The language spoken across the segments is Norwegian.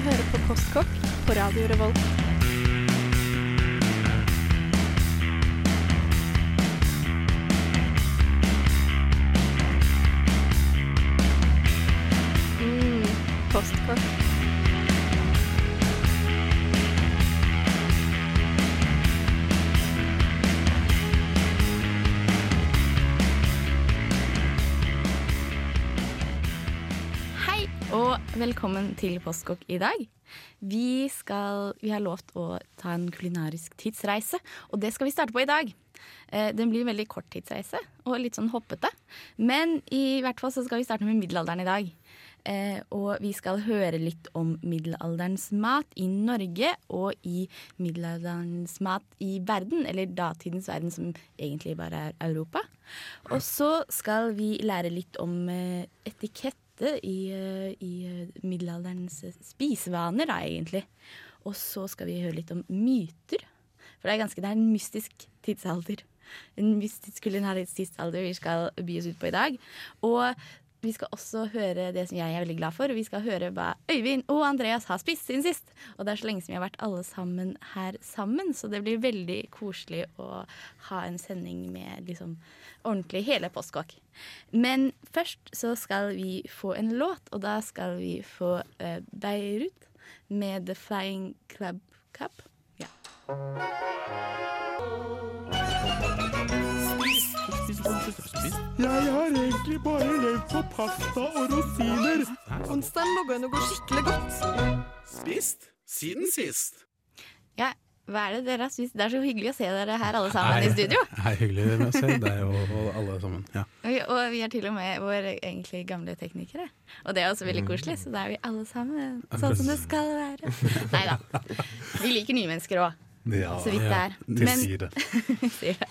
hører på Postkokk på Radio Revolt. Mm, postkokk. Velkommen til Postkokk i dag. Vi, skal, vi har lovt å ta en kulinarisk tidsreise, og det skal vi starte på i dag. Eh, Den blir en veldig kort tidsreise og litt sånn hoppete. Men i hvert fall så skal vi starte med middelalderen i dag. Eh, og vi skal høre litt om middelalderens mat i Norge og i middelalderens mat i verden, eller datidens verden som egentlig bare er Europa. Og så skal vi lære litt om eh, etikette i, eh, i eh, middelalderens spisevaner, da, egentlig. Og så skal vi høre litt om myter. For det er, ganske, det er en mystisk tidsalder. En mystisk kulinarisk tidsalder vi skal by oss ut på i dag. Og vi skal også høre det som jeg er veldig glad for. Vi skal høre hva Øyvind og Andreas har spist siden sist. Og det er så lenge som vi har vært alle sammen her sammen, så det blir veldig koselig å ha en sending med liksom ordentlig hele postkokk. Men først så skal vi få en låt, og da skal vi få uh, Beirut med The Flying Club Cup. Ja. Jeg har egentlig bare levd på pasta og rosiner. Onsdagen lå an å gå skikkelig godt. Spist siden sist. ja. Hva er det dere har spist? Det er så hyggelig å se dere her alle sammen i studio. Hei, hyggelig å se deg og, og alle sammen. Ja. Og vi, og vi er til og med våre egentlig gamle teknikere. Og det er også veldig koselig, så da er vi alle sammen sånn som det skal være. Nei da. Vi liker nye mennesker òg, Ja, så vidt det er. Men, sier det.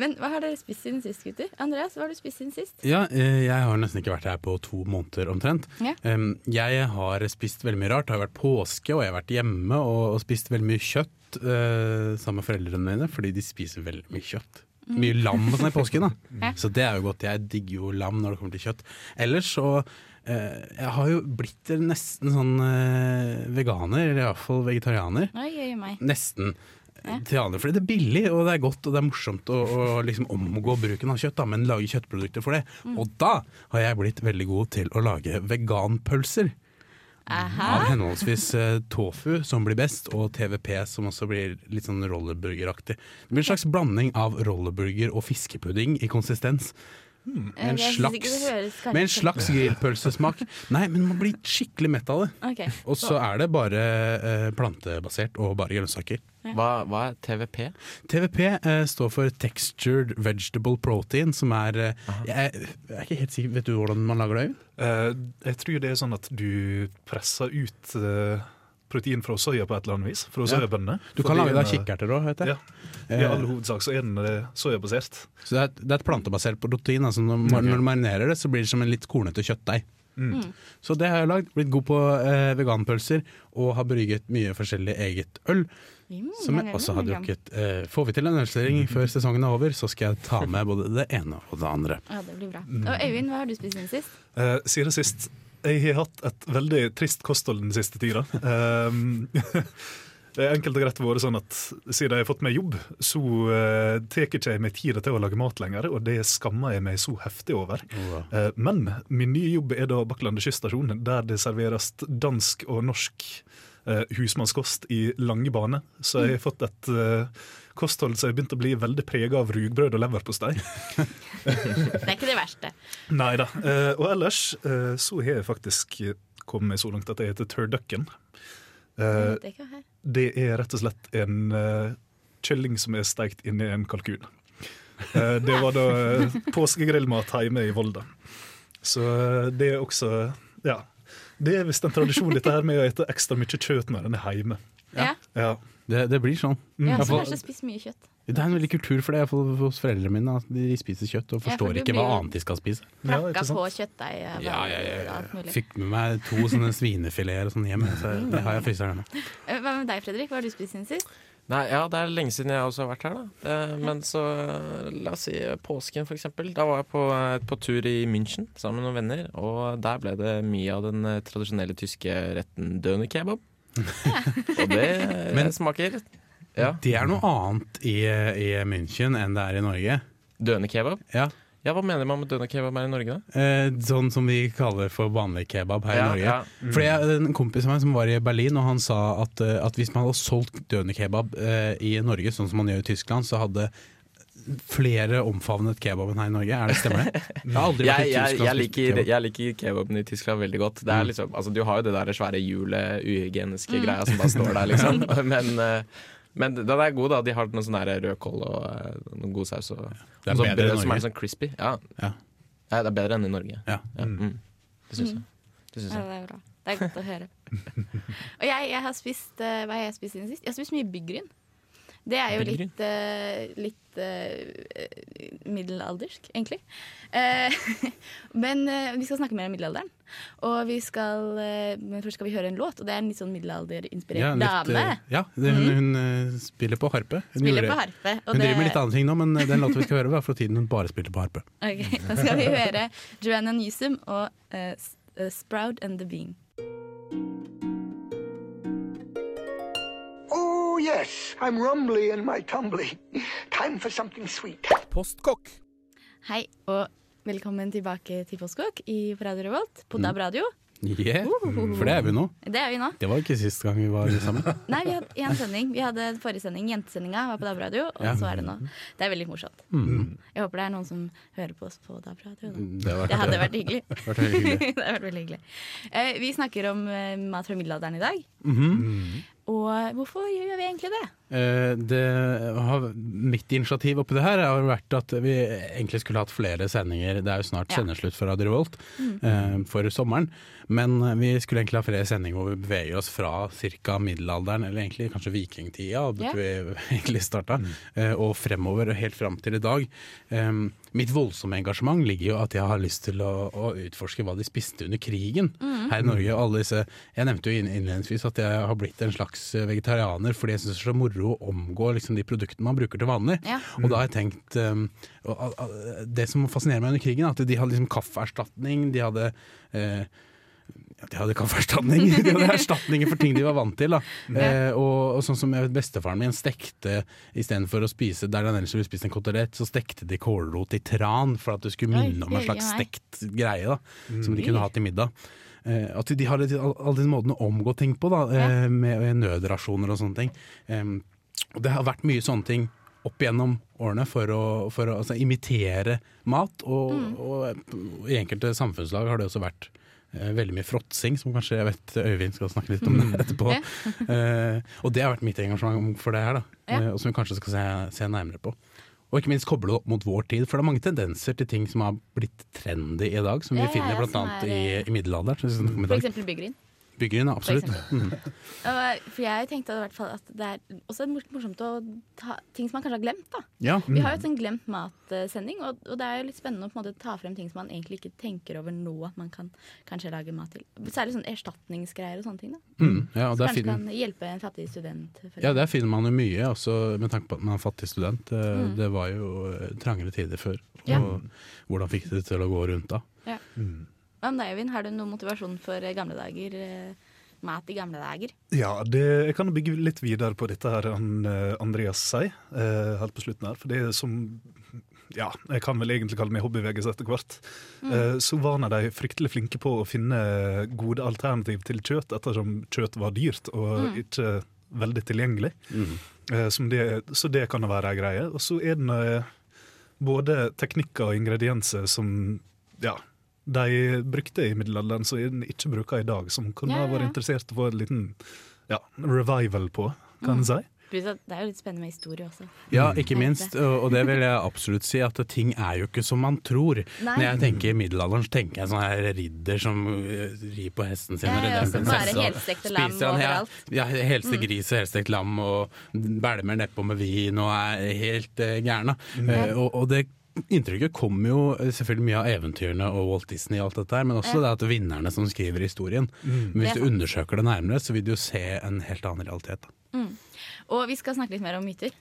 Men hva har dere spist siden sist, gutter? Andreas, hva har du spist siden sist? ja, eh, jeg har nesten ikke vært her på to måneder omtrent. Ja. Jeg har spist veldig mye rart. Det har vært påske, og jeg har vært hjemme og, spist veldig mye kjøtt eh, sammen med foreldrene mine, fordi de spiser veldig mye kjøtt. Mye lam og sånn i påsken, da. Mm. Så det er jo godt. Jeg digger jo lam når det kommer til kjøtt. Ellers så Jeg har jo blitt nesten sånn eh, veganer, eller iallfall vegetarianer. Oi, oi, meg. Nesten. Vanlig, fordi det er billig, og det er godt og det er morsomt å, å liksom omgå bruken av kjøtt, da, men lage kjøttprodukter for det. Mm. Og da har jeg blitt veldig god til å lage veganpølser. Aha. Av henholdsvis eh, tofu, som blir best, og TVP, som også blir litt sånn rollerburgeraktig. Det blir en slags blanding av rollerburger og fiskepudding i konsistens. Eh, En slags, med en slags grillpølsesmak. Nei, men man blir skikkelig mett av det. Okay. Og så er det bare eh, plantebasert og bare grønnsaker. Hva, hva er TVP? TVP eh, står for Textured Vegetable Protein, som er eh, jeg, jeg er ikke helt sikker, Vet du hvordan man lager det? Eh, jeg tror det er sånn at du presser ut eh, protein fra soya på et eller annet vis. Fra Ja. soyabønnene. Du kan lage eh, kikkerter òg, heter det. Ja. I all hovedsak så er den eh, soyabasert. Så det er, et- det er et plantebasert protein. Altså når, man- når du marinerer det, så blir det som en litt kornete kjøttdeig. Mm. Så det har jeg lagd. Blitt god på eh, veganpølser og har brygget mye forskjellig eget øl. Mm, Som jeg også har drukket. Eh, får vi til en ølservering før sesongen er over, så skal jeg ta med både det ene og det andre. Ja, det blir bra. Og Øyvind, hva har du spist siden sist? Eh, siden sist Jeg har hatt et veldig trist kosthold den siste tida. Um, det er enkelt og greit vært sånn at siden jeg har fått meg jobb, så uh, tar ikke jeg meg tid til å lage mat lenger, og det skammer jeg meg så heftig over. Eh, men min nye jobb er da Bakklandet kyststasjon, der det serveres dansk og norsk uh, husmannskost i lange bane. Så jeg har fått et uh, kosthold som har begynt å bli veldig prega av rugbrød og leverpostei. Det er ikke det verste. Nei da. Eh, og ellers eh, så har jeg faktisk kommet så langt at jeg heter Turducken. Det Uh, her. det er rett og slett en eh, kylling som er steikt inni en kalkun. Eh, det var da uh, påskegrillmat hjemme i Volda. Så eh, det er også Ja. Det er visst en tradisjon dette her med å ete ekstra mye kjøtt når en er hjemme. Ja. Ja. Det, det blir sånn. Mm. Ja, også kanskje spiser mye kjøtt. Det er en veldig kultur for det hos foreldrene mine. At de spiser kjøtt og forstår forstår for ikke hva annet de skal spise. Ja, Plakka på kjøttdeig. eh, Ja, ja, ja, ja. Fikk med meg to sånne svinefileter og sånn hjem. Så det har jeg fryseren hjemme. Eh, Hva med deg, Fredrik? Hva har du spist siden sist? Nei, ja, det er lenge siden jeg også har vært her, da. Men så, la oss si påsken, for eksempel. Da var jeg på, eh, på tur i München sammen med noen venner, og der ble det mye av den tradisjonelle tyske retten døner kebab. og det Men- smaker Ja. Det er noe annet i, i München enn det er i Norge. Døende kebab? Ja. Ja, hva mener man med døende kebab her i Norge, da? Eh, sånn som vi kaller for vanlig kebab her i Norge. ja. Fordi jeg, En kompis av meg som var i Berlin, og han sa at, eh, at hvis man hadde solgt dønerkebab eh, i Norge, sånn som man gjør i Tyskland, så hadde flere omfavnet kebaben her i Norge. Er det Stemmer det? Jeg Jeg, i jeg, jeg, liker, kebab. jeg liker kebaben i Tyskland veldig godt. Det er Mm. liksom, altså, du har jo det der svære hjulet, uhygieniske greia som bare står der, liksom. Men, eh, men den er god, da. De har noe sånn rødkål og noen god saus. Og, Det er og bedre brød som er sånn crispy. Ja. Ja. Ja, det er bedre enn i Norge. Ja. Ja, mm. Det syns jeg. Det synes Ja, det er bra. Det er godt å høre. Og jeg, jeg har spist eh, Hva har jeg spist siden sist? Jeg har spist mye byggryn. Det er jo litt, uh, litt uh, middelaldersk, egentlig. Uh, men vi skal snakke mer om middelalderen. Og vi skal Men først skal vi høre en låt, og det er en litt sånn middelalderinspirert Ja, litt, dame. ja det, hun, hun eh, spiller på harpe. Hun, Spiller gjorde- på harpe. Hun det, driver med litt andre ting nå, men den låta vi skal høre, var fra tiden hun bare spilte på harpe. Ok, Da skal vi høre Joanna Newsom og Sprout and the Bean. Oh, yes, I'm rumbly in my tumbly. Time for something sweet. Postkokk. Hei, og velkommen tilbake til Postkokk i på Radio Revolt Mm. på DAB Radio. Yeah. For det er vi nå. Det er vi nå. Det var ikke sist gang vi var sammen. Nei, vi hadde én sending. Vi hadde forrige sending, jentesendinga, var på DAB Radio, og Ja. så er det nå. Det er veldig morsomt. Mm. Jeg håper det er noen som hører på oss på DAB Radio. Da. Det, har vært- Det hadde vært hyggelig. vært hyggelig. det hadde vært veldig hyggelig. Uh, vi snakker om uh, mat fra middelalderen i dag. Mhm. Og hvorfor gjør vi egentlig det? Eh, det har, mitt initiativ oppi det her har vært at vi egentlig skulle hatt flere sendinger. Det er jo snart Ja. sendeslutt for Radio Revolt eh, for sommeren. Men vi skulle egentlig ha flere sendinger hvor vi beveger oss fra ca. middelalderen, eller egentlig kanskje vikingtida, Ja. vi egentlig starta, eh, og fremover, og helt fram til i dag. Eh, mitt voldsomme engasjement ligger jo at jeg har lyst til å, å utforske hva de spiste under krigen her i Norge. Alle disse, jeg nevnte jo innledningsvis at jeg har blitt en slags vegetarianer fordi jeg syns det er så moro å omgå liksom, de produktene man bruker til vanlig. Ja. Og da har jeg tenkt um, Det som fascinerer meg under krigen, er at de hadde liksom kaffeerstatning, de hadde uh, ja, de hadde kaffeerstatning. De hadde erstatninger for ting de var vant til. Eh, og, og sånn som jeg vet, Bestefaren min stekte istedenfor å spise der han ellers ville spist en kotelett, så stekte de kålrot i tran for at det skulle minne om en slags stekt greie. da Som de kunne hatt til middag. Eh, at de har alle disse måtene å omgå ting på, da, ja. med, med nødrasjoner og sånne ting. Og det har vært mye sånne ting opp gjennom årene for å, for å altså, imitere mat. Og, og i enkelte samfunnslag har det også vært eh, veldig mye fråtsing, som kanskje jeg vet Øyvind skal snakke litt om det etterpå. uh, og det har vært mitt engasjement for det her, da. Ja. Uh, og som vi kanskje skal se, se nærmere på. Og ikke minst koble det opp mot vår tid, for det er mange tendenser til ting som har blitt trendy i dag, som vi ja, finner ja, er, i, eh, i middelalderen. For eksempel byggryn. Byggeren, absolutt. Mhm. Og, For jeg tenkte i hvert fall at det er også morsomt å ta ting som man kanskje har glemt. da Ja. Vi har jo en sånn glemt mat-sending, og, og det er jo litt spennende å på en måte ta frem ting som man egentlig ikke tenker over nå at man kan kanskje lage mat til. Særlig sånn erstatningsgreier og sånne ting. da Mm, ja, der kanskje finner, kan hjelpe en fattig student. ja, der finner man jo mye, også med tanke på at man er fattig student. Eh, Mm. Det var jo eh, trangere tider før. Ja. Og hvordan fikk det til å gå rundt da? Hva med deg, Øyvind? Har du noen motivasjon for eh, gamle dager? eh, Mat i gamle dager? Ja, det, jeg kan bygge litt videre på dette her han, eh, Andreas sier, eh, helt på slutten her. For det er som ja, jeg kan vel egentlig kalle meg hobbyveges etter hvert. Eh, så var nå de fryktelig flinke på å finne gode alternativ til kjøtt, ettersom kjøtt var dyrt og ikke veldig tilgjengelig. Eh, som det, så det kan være ei greie. Og så er det både teknikker og ingredienser som ja, de brukte i middelalderen, som en ikke bruker i dag, som kunne Ja, ja, ja, vært interessert i å få en liten ja, revival på, kan en si. Det er jo litt spennende med historie også. Ja, ikke Mm. minst. Og det vil jeg absolutt si, at ting er jo ikke som man tror. Nei. Når jeg tenker middelalderen, så tenker jeg sånn her ridder som uh, rir på hesten sin. Ja, ja, så bare helstekte lam spiser han, ja, overalt. Mm. Ja, helste gris og helstekt lam, og bælmer nedpå med vin og er helt uh, gærna. Eh, og, og det Inntrykket kommer jo eh, selvfølgelig mye av eventyrene og Walt Disney og alt dette her, men også det at vinnerne som skriver historien. Men hvis du undersøker det nærmere, så vil du jo se en helt annen realitet. Mm. Og vi skal snakke litt mer om myter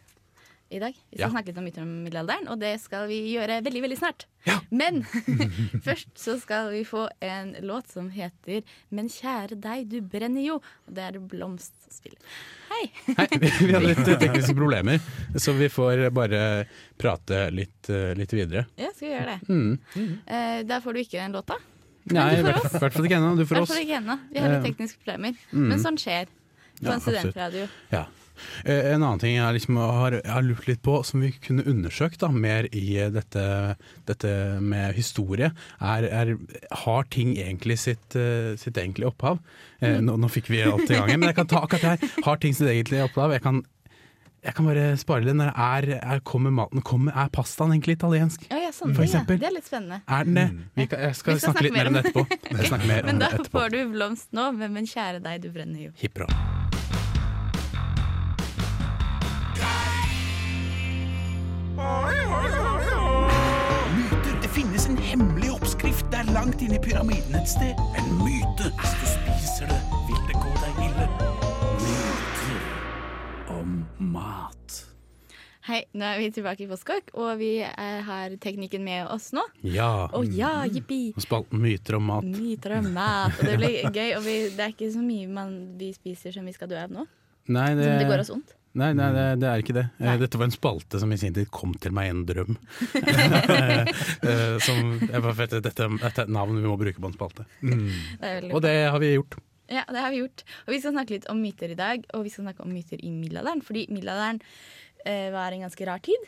i dag. Vi skal Ja. snakke litt om middelalderen, og det skal vi gjøre veldig, veldig snart. Men først så skal vi få en låt som heter 'Men kjære deg, du brenner jo'. Og det er Blomst som. Hei! Hei, vi hadde litt tekniske problemer, så vi får bare prate litt, litt videre. Ja, skal vi gjøre det? Mm. Eh, der får du ikke den låta. Nei, i hvert fall ikke ennå. Du får oss. ikke ennå. Vi har litt tekniske problemer. mm. Men sånn skjer på Ja, en absolutt. studentradio. Ja. Eh, En annen ting jeg, liksom har, jeg har lurt litt på, som vi kunne undersøkt da, mer i eh, dette, dette med historie, er, er har ting egentlig sitt, eh, sitt egentlige opphav? Eh, nå, nå fikk vi alt i gang, men jeg kan ta akkurat det her. Har ting sitt egentlige opphav? Jeg kan, jeg kan bare spare litt. Når er, er, kommer maten kommer, Er pastaen egentlig italiensk? Ja, ja, sånn, For ja. Det er litt spennende. Er den det? Vi kan, jeg skal, Vi skal snakke litt mer om det etterpå. Snakke om Men da det etterpå. får du blomst nå, men, men kjære deg, du brenner jo. Hipp Myter. Det finnes en hemmelig oppskrift der langt inne i pyramiden et sted. En myte. Hvis du spiser det, vil det gå deg ille. Myter om mat. Hei, nå er vi tilbake i Postkokk, og vi eh, har teknikken med oss nå. Ja. Å ja, jippi! Spalten myter om mat. Myter om mat. Og det blir gøy. Og vi, det er ikke så mye man, vi spiser som vi skal dø av nå. Nei, det, Som det går oss vondt. Nei, nei det, det er ikke det. Eh, Nei. Dette var en spalte som i sin tid kom til meg i en drøm. Eh, som, jeg bare vet, dette, dette er et navn vi må bruke på en spalte. Det er Og det har vi gjort. Ja, det har vi gjort. Og vi skal snakke litt om myter i dag, og vi skal snakke om myter i middelalderen. Fordi middelalderen eh, var en ganske rar tid.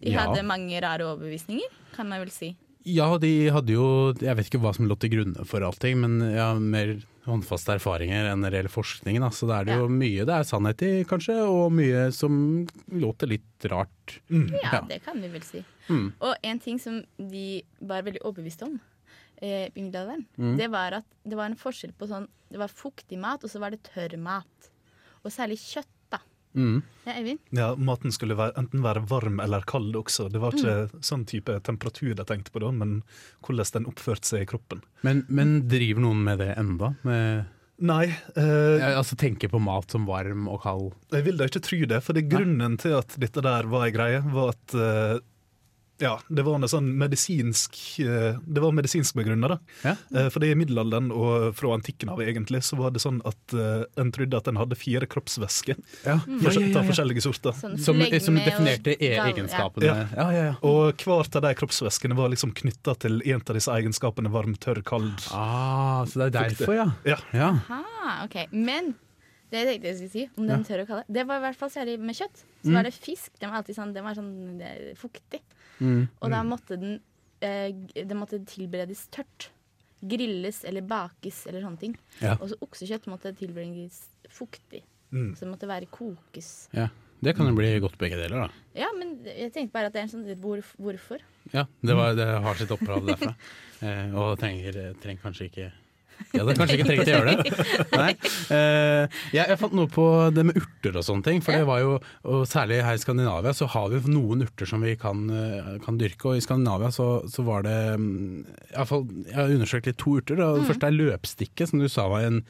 De Ja. hadde mange rare overbevisninger, kan man vel si. Ja, de hadde jo Jeg vet ikke hva som lå til grunne for allting, men jeg ja, mer håndfaste erfaringer enn reell forskning. Da. Så da er det jo Ja. mye det er sannhet i, kanskje, og mye som låter litt rart. Ja, Ja. det kan vi vel si. Mm. Og en ting som de var veldig overbevist om eh, i middelalderen, Mm. det var at det var en forskjell på sånn Det var fuktig mat, og så var det tørr mat. Og særlig kjøtt. Mm. Ja, Eivind? Ja, Maten skulle være, enten være varm eller kald også. Det var ikke Mm. sånn type temperatur de tenkte på da, men hvordan den oppførte seg i kroppen. Men, men driver noen med det enda? Med, Nei, eh, ja, altså tenke på mat som varm og kald? jeg vil da ikke tro det. For det grunnen til at dette der var ei greie, var at eh, ja, det var en sånn medisinsk eh, Det var medisinsk begrunna, da. Ja. Eh, For det i middelalderen og fra antikken av egentlig, så var det sånn at eh, en trodde at en hadde fire kroppsvæsker Ja. forskjell- av forskjellige sorter. Sånn Som, som definerte e egenskapene. Ja. Ja, ja, ja. Og hver av de kroppsvæskene var liksom knytta til en av disse egenskapene varm, tørr, kald. Ah, så det er derfor, ja. Ja. ja. Ja. Ah, ok. Men det jeg tenkte jeg skulle si om den tør å kalle det var i hvert fall særlig med kjøtt. Så Mm. var det fisk. Den var alltid sånn, den var sånn eh, fuktig. Mm. Og da måtte den eh, Det måtte tilberedes tørt. Grilles eller bakes eller sånne ting. Ja. Og så oksekjøtt måtte tilberedes fuktig. Mm. Så det måtte være kokes. ja. Det kan jo bli godt begge deler, da. Ja, men jeg tenkte bare at det er en sånn hvor, Hvorfor? Ja, det, var, det har sitt opphav derfra. Eh, og trenger, trenger kanskje ikke Ja, det kanskje ikke trengt å gjøre det. Nei. Eh, jeg, jeg fant noe på det med urter og sånne ting. For det var jo, og Særlig her i Skandinavia så har vi noen urter som vi kan, eh, kan dyrke. Og i Skandinavia så, så var det mm, fall, Jeg har undersøkt litt to urter. Og det første er løpstikke, som du sa var en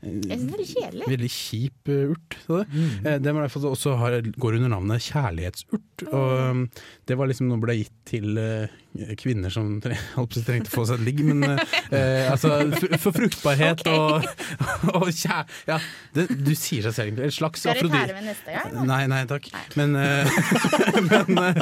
Jeg litt kjedelig. Veldig kjip uh, urt. Så det. Mm. det var derfor det også har, går under navnet kjærlighetsurt. Og um, det var liksom noe ble gitt til eh, kvinner som trengte å få seg et ligg, men eh, altså for, fruktbarhet fruktbarhet og, og kjær... Ja, det, du sier seg selv. En slags gang? Nei, nei takk. Men, eh, men eh,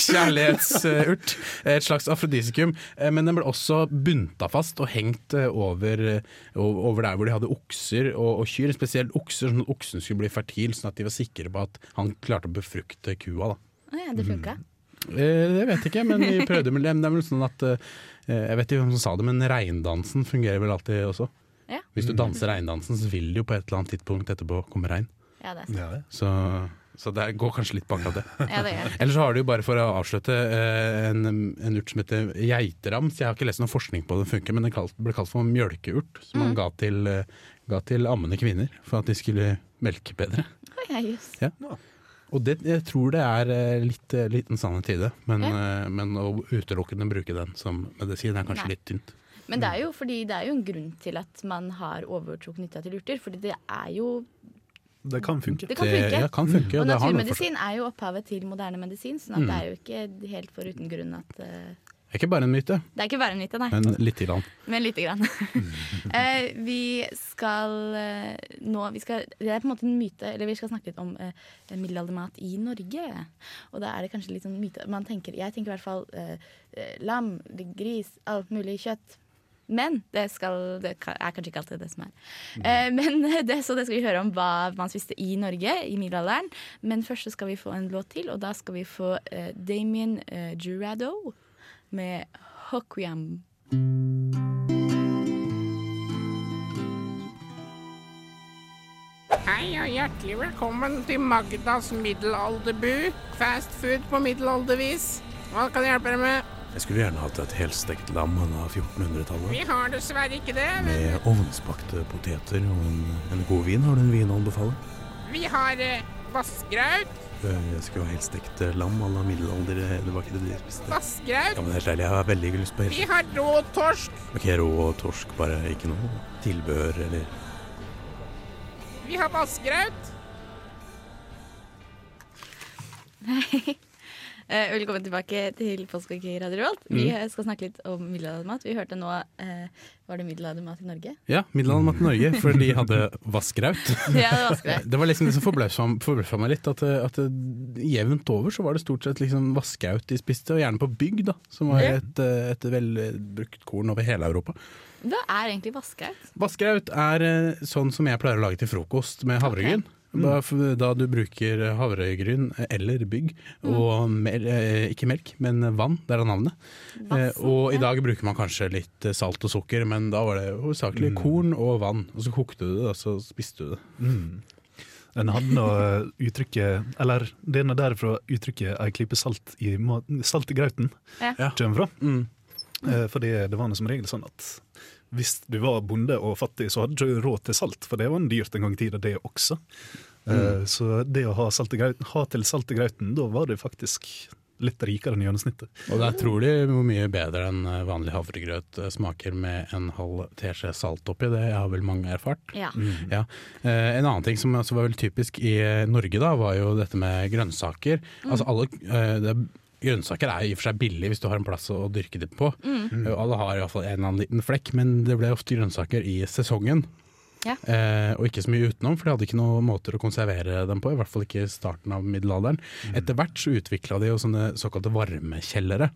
kjærlighetsurt. Et slags afrodisikum. Eh, Men den ble også bunta fast og hengt eh, over, eh, over der hvor de hadde okser og, og kyr. Spesielt okser, sånn at oksen skulle bli fertil, sånn at de var sikre på at han klarte å befrukte kua. da. Ja, det funka. Eh, Jeg vet ikke, men vi prøvde med det. Det er vel sånn at eh, Jeg vet ikke hvem som sa det, men reindansen fungerer vel alltid også. Ja. Hvis du danser reindansen, så vil det jo på et eller annet tidspunkt etterpå komme rein. Ja, det er sant. Ja, ja. Så, så det går kanskje litt på akkurat det. Ja, det det. Ellers så har du jo bare for å avslutte eh, en, en urt som heter geiterams. Jeg har ikke lest noen forskning på det funker, men den ble kalt for mjølkeurt. Som man ga til, eh, ga til ammende kvinner for at de skulle melke bedre. Oh, ja, jøss. Og det, jeg tror det er eh, litt eh, liten sannhet i det, men, Ja. eh, men å utelukkende bruke den som medisin er kanskje Nei. litt tynt. Men det er jo fordi det er jo en grunn til at man har overtro knytta til urter. Fordi det er jo Det kan funke. Det kan Det funke. ja, kan funke. Og og det naturmedisin er jo opphavet til moderne medisin, sånn at det er jo ikke helt for uten grunn at eh, Det er ikke bare en myte, Det er ikke bare en myte, nei. men lite grann. Men lite grann. uh, vi skal uh, nå vi skal, Det er på en måte en myte, eller vi skal snakke litt om uh, middelaldermat i Norge. Og da er det kanskje litt sånn myte man tenker, Jeg tenker i hvert fall eh, eh, lam, gris, alt mulig kjøtt. Men det, skal, det er kanskje ikke alltid det som er. Eh, men det, så det skal vi høre om hva man spiste i Norge i middelalderen. Men først skal vi få en låt til, og da skal vi få eh, Damien eh, Jurado med Hoquiam. Hei og hjertelig velkommen til Magdas middelalderbu. Fast food på middelaldervis. Hva kan jeg hjelpe dere med? Jeg skulle gjerne hatt et helstekt lam av 1400-tallet. Vi har dessverre ikke det. Men Med ovnsbakte poteter og en, en god vin. Har du en vin å anbefale? vi har eh, vassgraut. Eh, Jeg skulle ha helstekt eh, lam à la middelalder. eh, Det var ikke det de spiste. Ja, men helt ærlig, jeg har veldig lyst på Vi har rå torsk. Ok, rå og torsk, bare ikke noe tilbehør eller Vi har vassgraut. Eh, velkommen tilbake til Postkokk Radio Revolt. Vi mm. skal snakke litt om middelaldermat. Vi hørte nå eh, Var det middelaldermat i Norge? Ja, middelaldermat i Norge, for de hadde vaskeraut. Ja, det var skrevet. Det var liksom det som forbløffa meg litt. At, at jevnt over så var det stort sett liksom vaskeraut de spiste, og gjerne på bygg, da. Som var et, eh, et velbrukt korn over hele Europa. Hva er egentlig vaskeraut? Vaskeraut er eh, sånn som jeg pleier å lage til frokost med havregryn. Da, da du bruker havregryn eller bygg, og mel, eh, ikke melk, men vann, det er navnet. Vassen, og i dag bruker man kanskje litt eh, salt og sukker, men da var det hovedsakelig korn og vann. Og så kokte du det, og så spiste du det. En hadde nå eh, uttrykket Eller det er derfra uttrykket 'ei klype salt i, salt i grauten' Ja. kommer fra. Mm. Eh, Fordi det var nå som regel sånn at hvis du var bonde og fattig, så hadde du ikke råd til salt, for det var en dyrt en gang i tida, det også. Mm. Så det å ha, salt i grauten, ha til salt i grauten, da var du faktisk litt rikere enn gjennomsnittet. Og det er trolig hvor mye bedre enn eh, vanlig havregrøt eh, smaker med en halv teskje salt oppi. Det har vel mange erfart. Ja. Ja. Eh, en annen ting som også var veldig typisk i eh, Norge, da, var jo dette med grønnsaker. Altså alle, det det, grønnsaker er i og for seg billig hvis du har en plass å, dyrke det på. Mm. alle har iallfall en eller annen liten flekk, men det ble ofte grønnsaker i sesongen. Ja. Eh, og ikke så mye utenom, for de hadde ikke noen måter å konservere dem på. I hvert fall ikke i starten av middelalderen. Etter hvert så utvikla de jo sånne såkalte varmekjellere.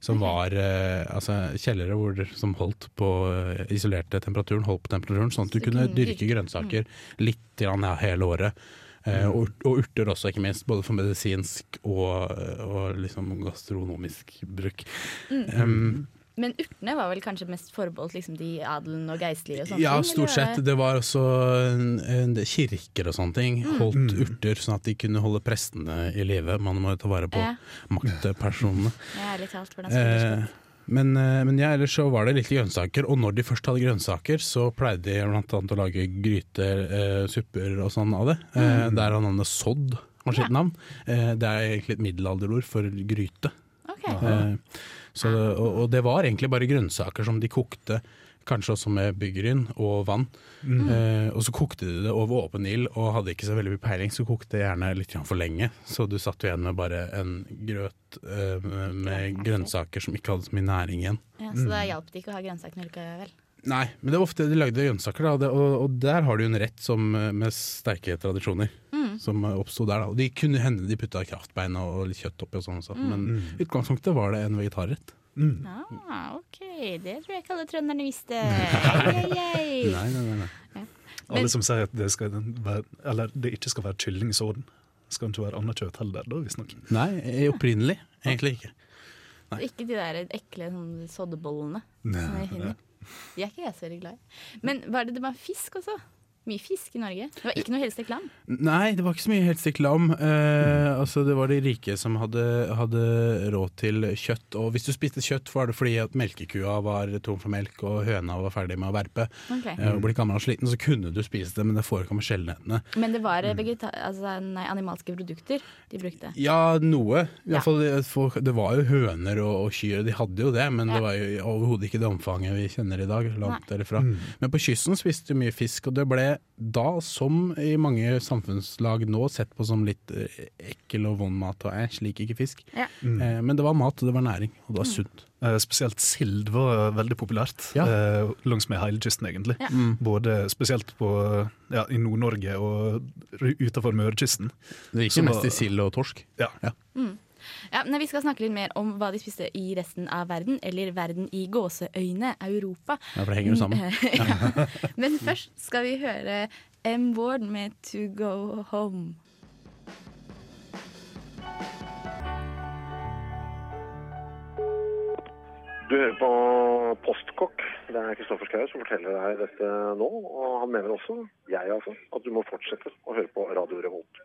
Som var eh, altså kjellere hvor, som holdt på eh, isolerte temperaturen, holdt på temperaturen, sånn at du kunne dyrke grønnsaker litt grann, ja, hele året. Eh, og, og urter også, ikke minst. Både for medisinsk og, og liksom gastronomisk bruk. Um, Men urtene var vel kanskje mest forbeholdt liksom, de adelen og geistlige og sånne ja, stort eller sett. det- var også en, en, kirker og sånne ting. Holdt urter sånn at de kunne holde prestene i live. Man må jo ta vare på Ja. maktpersonene. Ja, ærlig talt, hvordan skulle det Eh, men, eh, men ja, ellers så var det litt grønnsaker, og når de først hadde grønnsaker, så pleide de blant annet å lage gryter, eh, supper og sånn av det. Eh, Der har navnet sodd har sitt navn. Eh, det er egentlig et middelalderord for gryte. Okay. Eh, så, og, og det var egentlig bare grønnsaker som de kokte, kanskje også med byggryn og vann. Eh, og så kokte de det over åpen ild, og hadde ikke så veldig mye peiling, så kokte det gjerne litt for lenge. Så du satt jo igjen med bare en grøt eh, med, grønnsaker som ikke hadde så mye næring igjen. Ja, så da hjalp det ikke å ha grønnsaker likevel. Nei, men det var ofte de lagde grønnsaker, da, og, det, og, og der har du en rett som, eh, med sterke tradisjoner. Som eh, oppsto der. Da. De kunne hende de putta kraftbein og litt kjøtt oppi, og sånn også, men i utgangspunktet var det en vegetarrett. Ah, ok, det tror jeg ikke alle trønderne visste. Yay, yay. nei, Nei, nei, nei, nei. Alle som sier at det, skal være, eller det ikke skal være kyllingsorden, skal ikke være annet kjøtt heller, da, visstnok. nei opprinnelig egentlig ikke. Nei. Ikke de der ekle sånn, soddebollene som Nei, jeg finner. De er ikke jeg så veldig glad i. Men var det, det var fisk også? Mye fisk i Norge. Det var ikke noe helstekt lam. Nei, det var ikke så mye helstekt lam. Eh, altså det var de rike som hadde, hadde råd til kjøtt. Og hvis du spiste kjøtt, var det fordi at melkekua var tom for melk og høna var ferdig med å verpe. Okay. Eh, og ble gammel og sliten, så kunne du spise det, men det forekommer sjeldenhetene. Men det var altså, nei, animalske produkter de brukte. Ja, noe. I Ja. fall, det- var jo høner og, og kyr, de hadde jo det, men Ja. det var jo overhodet ikke det omfanget vi kjenner i dag. Langt derifra. Men på kysten spiste du mye fisk, og det ble da, som i mange samfunnslag nå, sett på som litt eh, ekkel og vond mat. Og jeg liker ikke fisk. Ja. Mm. men det var mat, og det var næring, og det var sunt. Eh, Spesielt sild var veldig populært Ja. eh, langs med hele kysten, egentlig. Ja. Både spesielt på, ja, i Nord-Norge og utenfor Mørekysten. Det gikk jo mest i sild og torsk. Ja. Ja, men Vi skal snakke litt mer om hva de spiste i resten av verden, eller verden i gåseøyne, Europa. Ja, for det henger jo sammen. ja. Men først skal vi høre M. Ward med 'To Go Home'. Du hører på Postkokk. Det er Kristoffer Schou som forteller deg dette nå. Og han mener også, jeg altså, at du må fortsette å høre på Radio Revolt.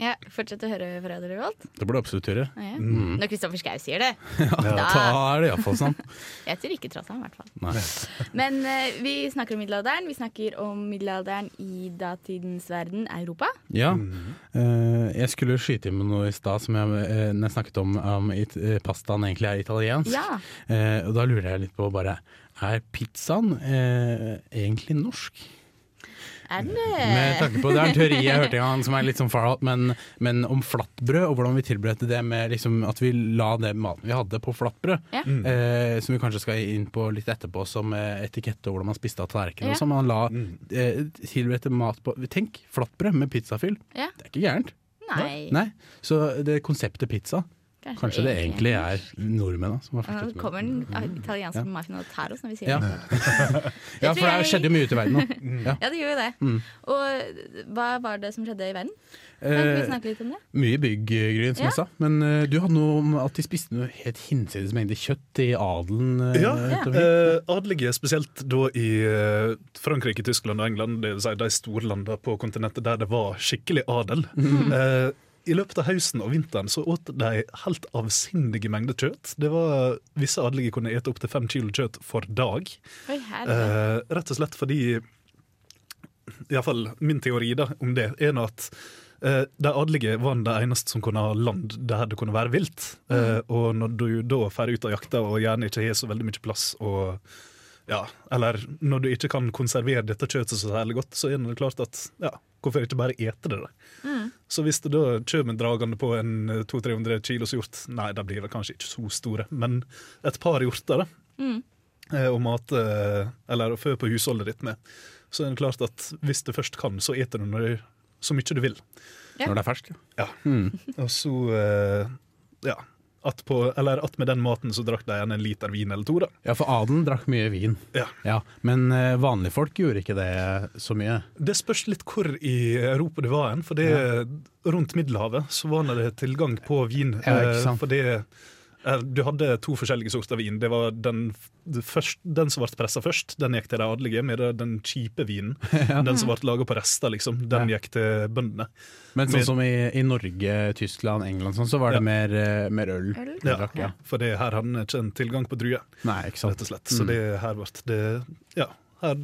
Ja, Fortsett å høre på Radio Revolt. Det burde du absolutt gjøre. Ja. Mm. Når Kristoffer Schau sier det. Ja, da er det iallfall sånn. Jeg tror ikke tross ham, i hvert fall. Nei. Men uh, vi snakker om middelalderen. Vi snakker om middelalderen i datidens verden, Europa. Ja. Uh, jeg skulle skyte inn med noe i stad som jeg, uh, når jeg snakket om, om it, pastaen egentlig er italiensk. Ja. Eh, og da lurer jeg litt på bare Er pizzaen eh, egentlig norsk? Er den Med det? tanke på, Det er en teori jeg hørte en gang som er litt sånn far out, men, men om flatbrød og hvordan vi tilberedte det med liksom, at vi la det maten vi hadde på flatbrød, Ja. eh, som vi kanskje skal inn på litt etterpå som eh, etikette og hvordan man spiste av tallerkenen. Ja. og sånn. Man la eh, tilberedte mat på Tenk, flatbrød med pizzafyll. Ja. Det er ikke gærent. Nei. Nei, Så det konseptet pizza, kanskje det egentlig er nordmenn da, som har flyttet Nå kommer den italienske Ja. mafiaen og tar oss når vi sier Ja. det. Ja, for det jeg- skjedde jo mye ute i verden nå. Ja. Ja, det gjør jo det. Mm. Og hva var det som skjedde i verden? Kan ikke vi Eh, snakke litt om det? Mye bygg-gryn, som Ja. jeg sa. Men uh, du hadde noe om at de spiste noe helt hinsides mengde kjøtt i adelen. Uh, Ja, eh, adelige spesielt da i eh, Frankrike, Tyskland og England, det vil si de store landene på kontinentet der det var skikkelig adel. Mhm. Eh, I løpet av høsten og vinteren så åt de helt avsindige mengder kjøtt. Det var Visse adelige kunne ete opptil fem kilo kjøtt for dag. Oi. Eh, rett og slett fordi Iallfall min teori da, om det er at eh, de adelige var de eneste som kunne ha land der det kunne være vilt. Eh, og når du da drar ut av jakta og gjerne ikke har så veldig mye plass og ja, eller når du ikke kan konservere dette kjøttet så særlig godt, så er det klart at ja, hvorfor ikke bare ete det? da? Mm. Så hvis det da kommer dragende på en eh, 200-300 kilos hjort, nei, de blir vel kanskje ikke så store, men et par hjorter da, Mm. eh, og mate, eller å fø på husholdet ditt med, så er det klart at hvis du først kan, så eter du når du, så mye du vil. Ja. Når det er ferskt. Ja. Ja. Mm. Og så, eh, ja, at, på, eller at med den maten så drakk de gjerne en liter vin eller to da. ja, for adelen drakk mye vin. Ja. ja. Men eh, vanlige folk gjorde ikke det så mye. Det spørs litt hvor i Europa det var hen, for det, rundt Middelhavet så var det tilgang på vin. Ja, ikke eh, sant. For det, du hadde to forskjellige sorter vin. Det var den, først, den som ble pressa først, den gikk til de adelige. Med den kjipe vinen, den som ble laga på rester, liksom, den gikk til bøndene. Men sånn Med- som i, i Norge, Tyskland, England, sånn, så var det Ja. mer, eh, mer øl. Øl? Ja, drakk, ja. For det her hadde en ikke en tilgang på druer, rett og slett. Så Mm. det her ble det Ja, her,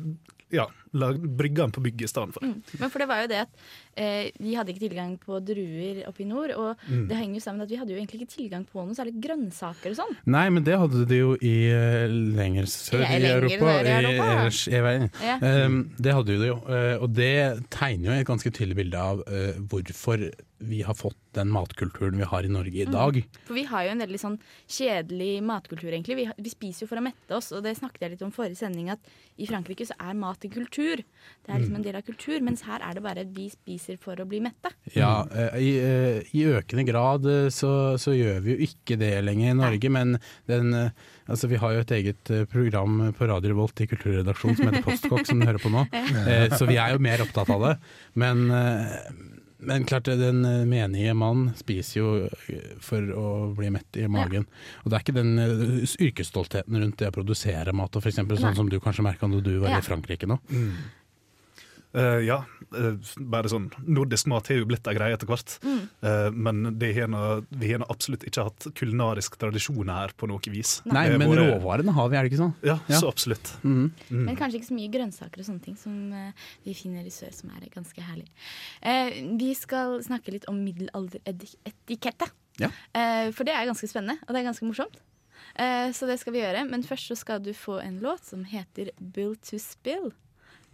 ja brygga den på bygget i stedet for. Mm. Men for det var jo det at eh, vi hadde ikke tilgang på druer oppe i nord. Og Mm. det henger jo sammen med at vi hadde jo egentlig ikke tilgang på noe særlig grønnsaker og sånn. Nei, men det hadde de jo i uh, lenger sør i lenger Europa. i Europa. i verden. Ja. Um, det hadde de jo, uh, og det tegner jo et ganske tydelig bilde av uh, hvorfor vi har fått den matkulturen vi har i Norge i dag. For vi har jo en veldig sånn kjedelig matkultur, egentlig. Vi, vi spiser jo for å mette oss, og det snakket jeg litt om forrige sending, at i Frankrike så er mat en kultur. Det er liksom en del av kultur, mens her er det bare vi spiser for å bli mette. Ja, eh, i, eh, i økende grad eh, så, så gjør vi jo ikke det lenger i Norge, men den, altså vi har jo et eget program på Radio Revolt i kulturredaksjonen som heter Postkokk, som du hører på nå. Så vi er jo mer opptatt av det. Men, men klart, den eh, menige mann spiser jo eh, for å bli mett i magen. Og det er ikke den eh, yrkesstoltheten rundt det å produsere mat, og for eksempel Nei. sånn som du kanskje merka da du var Ja. i Frankrike nå. Eh, ja, Uh, bare sånn Nordisk mat har jo blitt ei greie etter hvert. Mm. Uh, men nå- vi har absolutt ikke hatt kulinarisk tradisjon her på noe vis. Nei, men våre... råvarene har vi, er det ikke sånn? Ja, Ja. så absolutt. Mm. Mm. Men kanskje ikke så mye grønnsaker og sånne ting som vi finner i sør, som er ganske herlig. Eh, vi skal snakke litt om middelalderetikette. Ja. Eh, for det er ganske spennende, og det er ganske morsomt. Eh, så det skal vi gjøre. Men først så skal du få en låt som heter Build to Spill.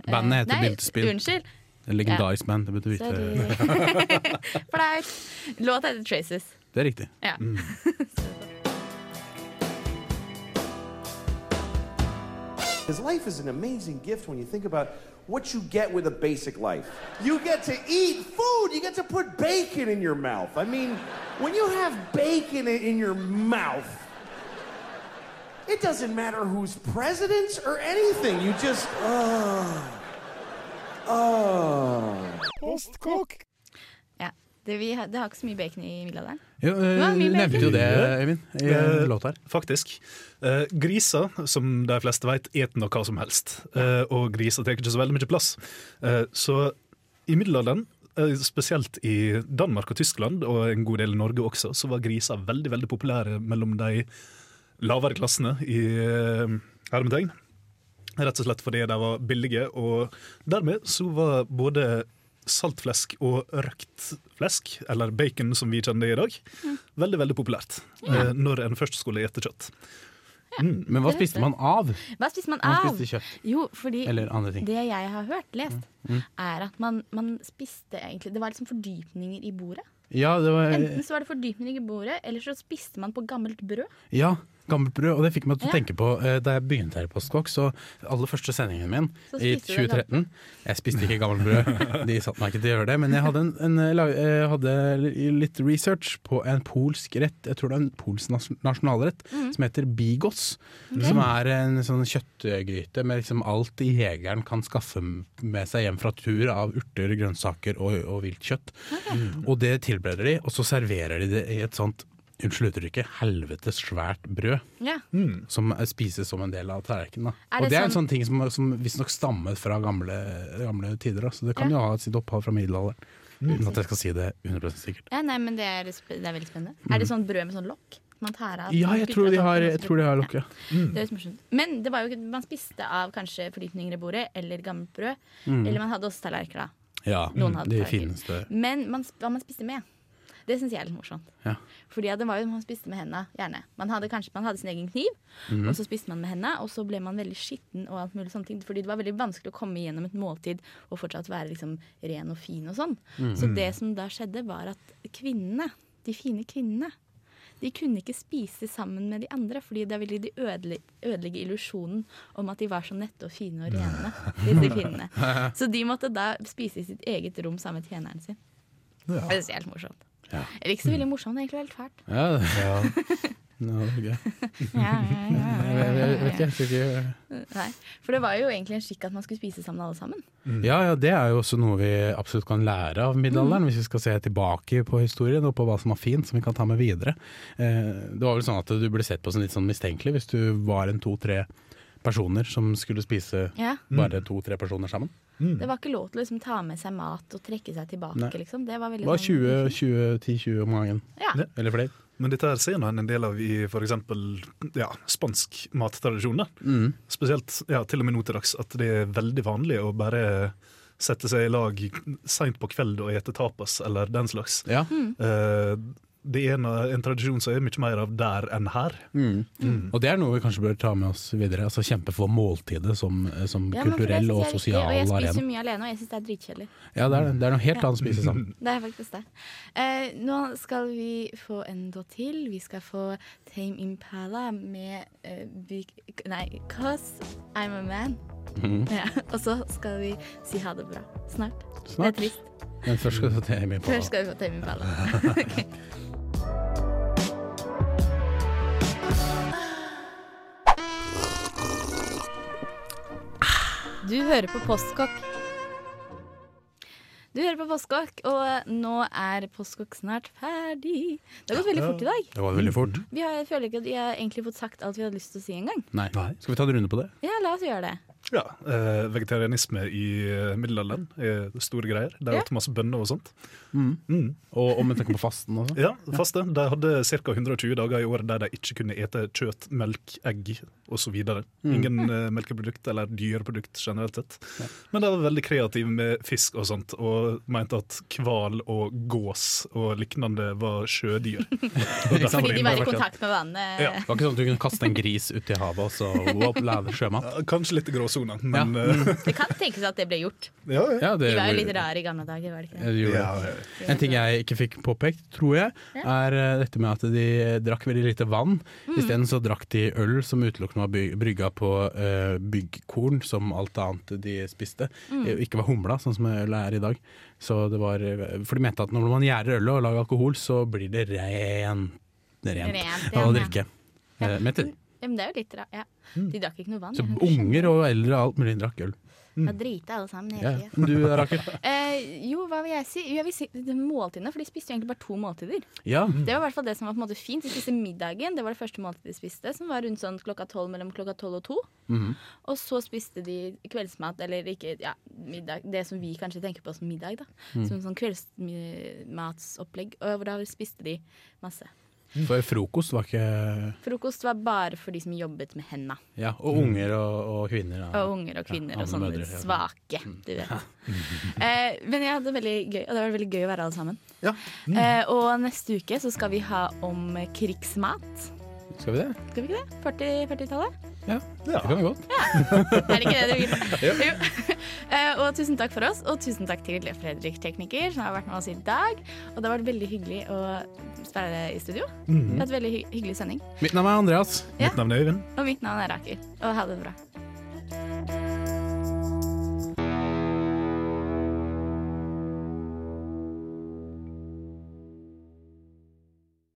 Eh, Bandet heter nei, Build to Spill. Unnskyld. Et legendarisk band. Det betyr Sorry. ikke Flaut. Låta heter Traces. Det er riktig. Ja. His life is an amazing gift when you think about what you get with a basic life. You get to eat food, you get to put bacon in your mouth. I mean, when you have bacon in your mouth, it doesn't matter who's presidents or anything. You just, oh. Oh. Postkokk. Ja. Det, vi, har- det har ikke så mye bacon i middelalderen. Jo, eh, nevnte jo det, Eivind, i Eh, låta her. Faktisk. Eh, griser, som de fleste vet, et noe som helst. Eh, og griser tar ikke så veldig mye plass. Eh, så i middelalderen, eh, spesielt i Danmark og Tyskland, og en god del i Norge også, så var griser veldig veldig populære mellom de lavere klassene i eh, hermetegn. Rett og slett fordi de var billige, og dermed så var både saltflesk og røkt flesk, eller bacon som vi kjenner det i dag, veldig veldig populært ja. når en først skulle spise kjøtt. Mm. Men hva spiste man av? Hva spiste man Man av? spiste kjøtt. Jo, fordi Eller andre ting. det jeg har hørt, lest, Mm. er at man, man spiste egentlig Det var liksom fordypninger i bordet. Ja, det var Enten så var det fordypninger i bordet, eller så spiste man på gammelt brød. Ja, gammelt brød. Og det fikk meg til å tenke på eh, da jeg begynte her i Postkokk, så aller første sendingen min i spiste du det 2013 Jeg spiste ikke gammelt brød, de satte meg ikke til å gjøre det, men jeg hadde, en, en, eh, eh, hadde litt research på en polsk rett, jeg tror det er en polsk nasjonalrett, Mm. som heter bigos. Mm. Som er en sånn kjøttgryte med liksom alt jegeren kan skaffe med seg hjem fra tur av urter, grønnsaker og, og vilt kjøtt. Og det tilbereder de, og så serverer de det i et sånt Unnskyld uttrykket, helvetes svært brød. Ja. Som spises som en del av tallerkenen. Er Og det det er en sånn- sånn ting som, som visstnok stammer fra gamle, gamle tider. Da. Så det kan Ja. jo ha sitt opphav fra middelalderen. Uten at jeg skal si det 100 sikkert. Ja, nei, men det er, det er veldig spennende. Er det sånn brød med sånn lokk? Man tar av Mm. Ja, jeg tror de har, jeg tror de har lokk. Ja. Det høres morsomt. Men det var jo man spiste av kanskje fordypninger i bordet, eller gammelt brød. Mm. Eller man hadde også tallerkener. Ja, Noen hadde de fineste. Men man, hva man spiste med, det syns jeg er litt morsomt. Ja. Fordi det var jo man spiste med hendene, gjerne. Man hadde kanskje man hadde sin egen kniv, Mhm. og så spiste man med hendene, og så ble man veldig skitten og alt mulig sånne ting. Fordi det var veldig vanskelig å komme gjennom et måltid og fortsatt være liksom ren og fin og sånn. Mhm. Så det som da skjedde, var at kvinnene, de fine kvinnene, de kunne ikke spise sammen med de andre, fordi da ville de ødelegge, ødelegge illusjonen om at de var så nette og fine og rene, disse kvinnene. Så de måtte da spise i sitt eget rom sammen med tjeneren sin. Ja. Det er helt morsomt. Ja. Det ikke så veldig morsomt, det er egentlig helt fælt. Ja, er gøy. Ja, ja, ja, ja, Jeg, vet ikke, jeg Nei, for det var jo egentlig en skikk at man skulle spise sammen alle sammen. Ja, ja, det er jo også noe vi absolutt kan lære av middelalderen, Mm. hvis vi skal se tilbake på historien og på hva som var fint, som vi kan ta med videre. Eh, det var vel sånn at du ble sett på som litt sånn mistenkelig hvis du var en to-tre personer som skulle spise Ja. bare to-tre personer sammen. Det var ikke lov til å liksom, ta med seg mat og trekke seg tilbake. Liksom. Det var veldig var sånn- 20, 20, 10-20 om gangen. Ja. Eller flere. Men dette her ser man en del av i f.eks. Ja, spansk mattradisjon. Mm. Spesielt ja, til og med nå til dags at det er veldig vanlig å bare sette seg i lag seint på kveld og ete tapas eller den slags. Ja. Mm. Eh, det er en, en tradisjon som er mye mer av der enn her. Mm. Mm. Og det er noe vi kanskje bør ta med oss videre. Altså Kjempe for måltidet som, som Ja, kulturell og jeg er sosial Og jeg spiser arena. mye alene, og jeg syns det er dritkjedelig. Ja, det er, det. det er noe helt Ja. annet å spise sammen. Det er faktisk det. Eh, nå skal vi få en låt til. Vi skal få Tame Impala med uh, Big, Nei, 'Cause I'm a Man'. Mhm. Ja, og så skal vi si ha det bra. Snart. Snart. Det er trist. Men først skal du ta med på Først skal vi få Tame Impala. Ok. Du hører på Postkokk. Du hører på Postkokk, og nå er Postkokk snart ferdig. Det har gått veldig fort i dag. Det var veldig fort. Vi har, jeg føler ikke at vi har egentlig fått sagt alt vi hadde lyst til å si engang. Skal vi ta en runde på det? Ja, la oss gjøre det. Ja, eh, Vegetarianisme i eh, middelalderen er store greier. De Ja. åt masse bønner og sånt. Mm. Mm. Og om vi tenker på fasten også. Ja, faste. De hadde ca. 120 dager i året der de ikke kunne ete kjøtt, melk, egg osv. Mm. Ingen eh, melkeprodukt eller dyreprodukt generelt sett. Men de var veldig kreative med fisk og sånt, og mente at hval og gås og lignende var sjødyr. Fordi de var i kontakt med vannet. Ja. Det var ikke sånn at du kunne kaste en gris ut i havet og så wow, lage sjømat? Ja, Kanskje litt i gråsona, men Ja. eh, Det kan tenkes at det ble gjort. ja, ja. Ja, det De var jo litt rare i gamle dager, var det ikke Ja, det? det. En ting jeg ikke fikk påpekt, tror jeg, er eh, dette med at de drakk veldig lite vann. Mm. Isteden så drakk de øl som utelukkende var brygga på uh, byggkorn, som alt annet de spiste. Mm. Eh, Ikke var humla, sånn som øl er i dag. Så det var, eh, for de mente at når man gjærer øl og lager alkohol, så blir det ren, rent, Rent, å drikke. Ja. de. Ja, men det er jo litt rart. Ja. De drakk ikke noe vann. Så jeg unger og eldre og alt mulig drakk øl. Mm. Da driter alle sammen hele tida. Du, Rakel? Eh, jo, hva vil jeg si? Jeg vil si måltidene, for de spiste jo egentlig bare to måltider. Ja. Det var i hvert fall det som var på en måte fint. De spiste middagen, det var det første måltidet de spiste, som var rundt sånn klokka tolv mellom klokka tolv og to. Mhm. Og så spiste de kveldsmat, eller ikke ja, middag, det som vi kanskje tenker på som middag, da. Mm. Som sånn kveldsmatsopplegg. Og da spiste de masse. For frokost var ikke Frokost var bare for de som jobbet med henda. Ja, og unger og, og kvinner. da. Og unger og kvinner Ja, og sånne mødre, svake, du vet. Eh, men jeg hadde det veldig gøy, og det var veldig gøy å være alle sammen. Ja. Eh, og neste uke så skal vi ha om krigsmat. Skal vi det? Skal vi ikke det? 40 40-tallet? Ja, det kan vi godt. Er det ikke det du vil? Jo. Eh, og tusen takk for oss, og tusen takk til Fredrik Tekniker, som har vært med oss i dag. Og det har vært veldig hyggelig å være i studio. Mhm. Det har vært veldig hy hyggelig sending. Mitt navn er Andreas. Ja. Mitt navn er Øyvind. Og mitt navn er Rakel. Og ha det bra.